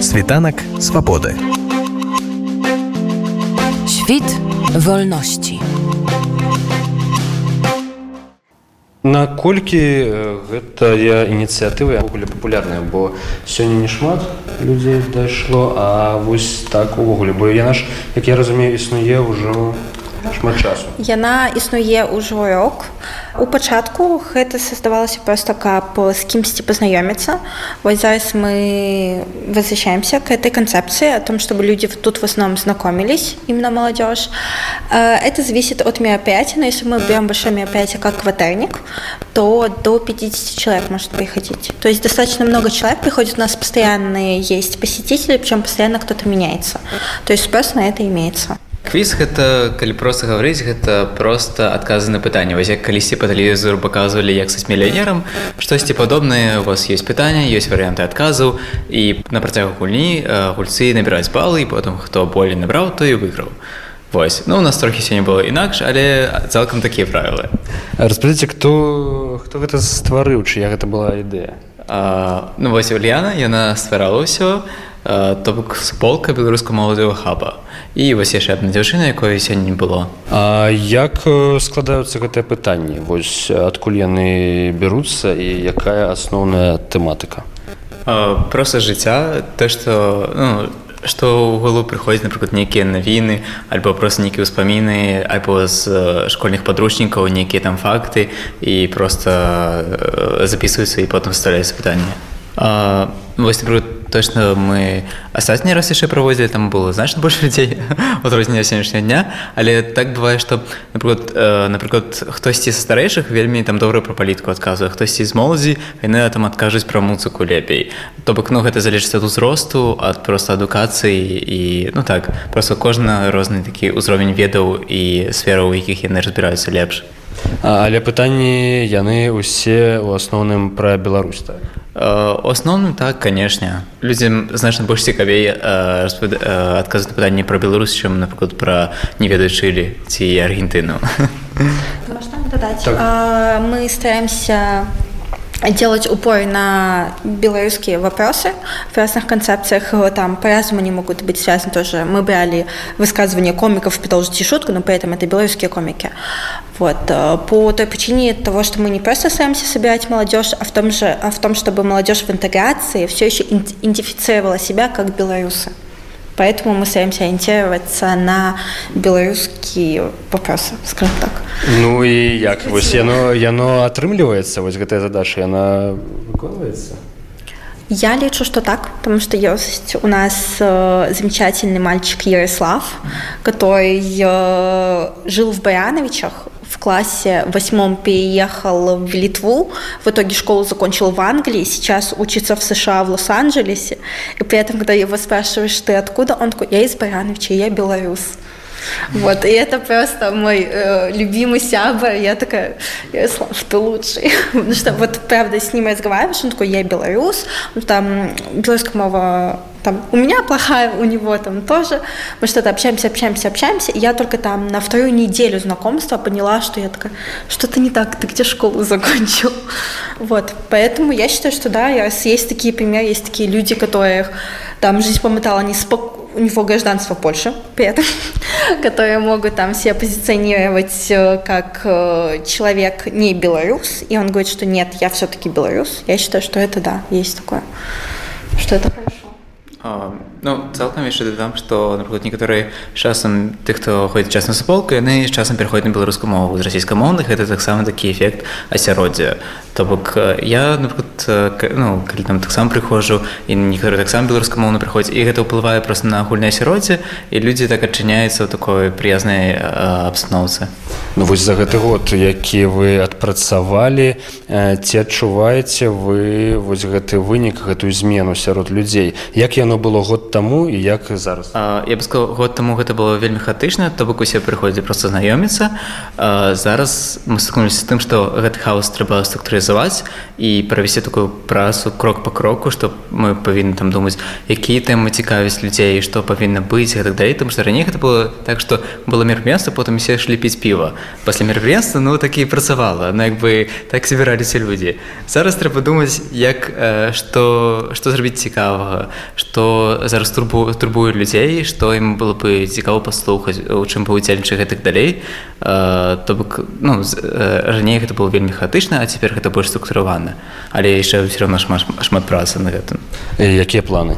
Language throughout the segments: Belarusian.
Світанак свабоды. Świt wolności. Наколькі гэтая ініцыятыва ўвогуле папулярная, бо сёння не шмат людзей дайшло, а вось так увогуле, бо яна ж, як я разумею, існуе ўжо часу. Яна існуе ўжо рок. У пачатку гэта создавалася просто каб з кімсьці пазнаёміцца. Вось зараз мы возвращаемся к этой концепции о том, чтобы люди тут в основном знакомились, именно молодежь. Это зависит от мероприятия, но если мы берем большое мероприятие как квартирник, то до 50 человек может приходить. То есть достаточно много человек приходит, у нас постоянные есть посетители, причем постоянно кто-то меняется. То есть спрос на это имеется. Квіз гэта калі проста гаварыць гэта проста адказы на пытанне вось як калісьці па тэлевізору паказвалі як са мільянерам штосьці падобнае у вас ёсць пытанне ёсць варыянты адказаў і на працягу гульні гульцы набіраць балы і потым хто болей набраў той выйграў. Вось. Ну у нас трохі сёння было інакш але цалкам такія правілы. Распыце хто хто гэта стварыў чыя гэта была ідэя? Ну вось Ульяна яна стварала ўсё то бок суполка беларуска-моладзевого хаба. І вось яшчэ адна дзяўчына якое сёння не было. А як складаюцца гэтыя пытанні? Вось адкуль яны бяруцца і якая асноўная тэматыка? Просто жыцця то што ну, што ў голову прыходзіць напрыклад нейкія навіны альбо просто нейкія ўспаміны альбо з школьных падручнікаў нейкія там факты і просто записываюцца і потым ставляюцца пытанне вось напрыклад точно мы астатні раз яшчэ праводзілі там было значна больш людзей адрознення сённяшняга дня. Але так бывае што напрыклад э, напрыклад хтосьці са старэйшых вельмі там добра пра палітку адказвае хтосьці з моладзі яны там адкажуць пра музыку лепей то бок ну гэта залежыць ад узросту ад проста адукацыі і ну так просто кожна розны такі ўзровень ведаў і сфераў у якіх яны разбіраюцца лепш але пытанні яны ўсе ў асноўным пра Беларусь так? У асноўным так канешне. Людзям значна больш цікавей адказаць на пытанне пра Беларусь чым напрыклад пра не ведаючылі ці аргентыну. Так. мы стараемся делать упор на белорусские вопросы в разных концепциях. Там по-разному они могут быть связаны тоже. Мы брали высказывания комиков «Продолжите шутку», но при этом это белорусские комики. Вот. По той причине того, что мы не просто стараемся собирать молодежь, а в том, же, а в том чтобы молодежь в интеграции все еще идентифицировала себя как белорусы. Поэтому мы стараемся ориентироваться на беларускія вопросы скажем так Ну і як вось яно яно атрымліваецца вось гэтая задача яна выконваецца Я лічу, что так, потому что есть у нас э, замечательный мальчик Ярослав, который э, жил в Баяновичах, в классе восьмом переехал в Литву, в итоге школу закончил в Англии, сейчас учится в США в Лос-Анджелесе, и при этом, когда его спрашиваешь, ты откуда, он такой, я из Барановича, я белорус. Вот, и это просто мой э, любимый сябр. Я такая, Ярослав, ты лучший. Потому что вот, правда, с ним разговариваешь, он такой, я белорус, там, белорусская мова там, у меня плохая, у него там тоже. Мы что-то общаемся, общаемся, общаемся. И я только там на вторую неделю знакомства поняла, что я такая, что-то не так, ты где школу закончил? Вот, поэтому я считаю, что да, есть такие примеры, есть такие люди, которых там жизнь помотала не спокойно, у него гражданство Польши при этом, которые могут там себя позиционировать как человек не белорус, и он говорит, что нет, я все-таки белорус. Я считаю, что это да, есть такое, что это хорошо. Ну цалкам яшчэ дадам што напрыклад некаторыя часам тых хто ходзіць час на суполку яны часам пераходзяць на беларускую мову з расійскамоўных гэта таксама такі эфект асяроддзя то бок я напрыклад ну калі там таксама прыходжу і некаторы таксама беларускамоўна прыходзіць і гэта ўплывае проста на агульнае асяроддзе і людзі так адчыняюцца ў такой прыязнай абстаноўцы Ну вось за гэты год які вы адпрацавалі ці адчуваеце вы вось гэты вынік гэтую змену сярод людзей як яно яно было год таму і як зараз А, Я бы сказал, год таму гэта было вельмі хаатычна, то бок усе прыходзілі проста знаёміцца. Зараз мы сутыкнуліся з тым, што гэты хаос трэба структурызаваць і правесці такую працу крок па кроку, што мы павінны там думаць, якія тэмы цікавяць людзей, што павінна быць гэтак далей, таму што раней гэта было так, што было мерапрыемства, потым усе ішлі піць піва. Пасля мерапрыемства ну так і працавала, ну як бы так збіраліся людзі. Зараз трэба думаць, як э, што, што зрабіць цікавага, што зараз турбу, турбуе людзей, што ім было бы цікава паслухаць, у чым паўдзельнічаць гэтак далей. Э, то бок ну, э, раней гэта было вельмі хаатычна, а цяпер гэта больш структуравана. Але яшчэ ўсё роўна шмат, шмат працы на гэтым. Якія планы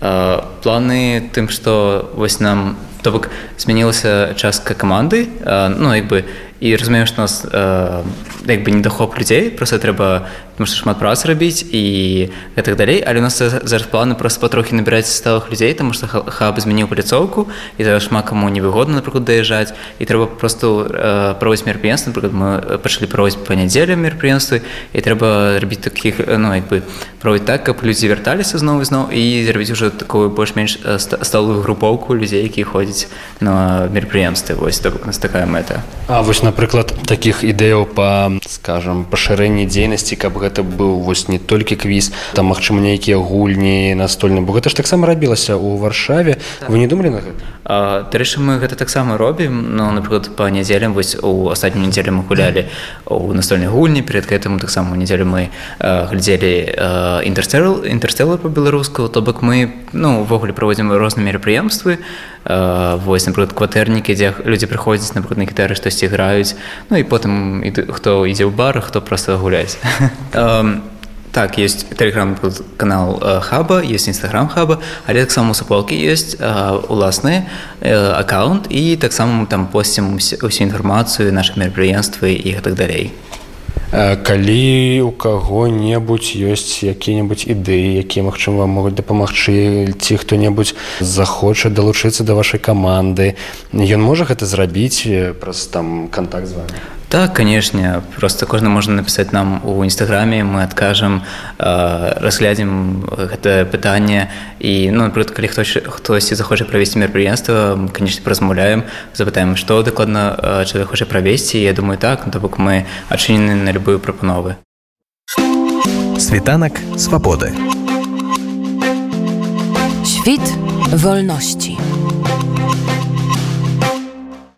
Э, планы тым што вось нам то бок змянілася частка каманды э, ну як бы і разумеем што нас э, як бы недахоп людзей просто трэба што шмат працы рабіць і гэтак далей але у нас за- зараз планы просто патрохі набіраць сталых людзей таму што ха- хаб змяніў пляцоўку і зараз шмат каму невыгодна напрыклад даязджаць і трэба просто э, праводзіць мерапрыемствы напрыклад мы э, пачалі праводзіць па нядзелям мерапрыемствы і трэба рабіць такіх э, ну як бы праводзіць так каб людзі вярталіся зноў і зноў і зрабіць уже такую больш-менш э, ста- сталую групоўку людзей якія ходзяць на мерапрыемствы вось у нас такая мэта А вось напрыклад такіх ідэяў па скажам пашырэнні дзейнасці каб гэта быў вось не толькі квіз там магчыма нейкія гульні настольны бо гэта ж таксама рабілася ў варшаве. Вы не думалі на гэта Дарэчы мы гэта таксама робім ну напрыклад па нядзелям вось у астатнюю нядзелю мы гулялі у настольнай гульні перед гэтым таксама нядзелю мы э, глядзелі інтэрстэл інтэрстэлы па-беларуску то бок мы ну увогуле праводзім розныя мерапрыемствы э, вось напрыклад кватэрнікі дзе людзі прыходзяць напрыклад на гітары штосьці граюць ну і потым хто ідзе ў бар хто просто гуляць Так, есть телеграм-канал э, Хаба, есть инстаграм Хаба, але таксама у Сапалкі ёсць э, уласны э, аккаунт і таксама там посцім усю інфармацыю, нашы мерапрыемствы і гэтак далей. Калі у каго-небудзь ёсць якія-небудзь ідэі якія магчыма вам могуць дапамагчы ці хто-небудзь захоча далучыцца да вашай каманды ён можа гэта зрабіць праз там контакт з вами Так, канешне, просто кожны можна напісаць нам у нстаграме, мы адкажам, э, разглядзім гэтае пытанне і ну, напрыклад, калі хтось, хтосьці захоча правесці мерапрыемства, канешне, празмаўляем, запытаем, што дакладна э, чалавек хоча правесці, я думаю так, ну, то бок мы адчынены на любыя прапановы. Світанак свабоды. Świt wolności.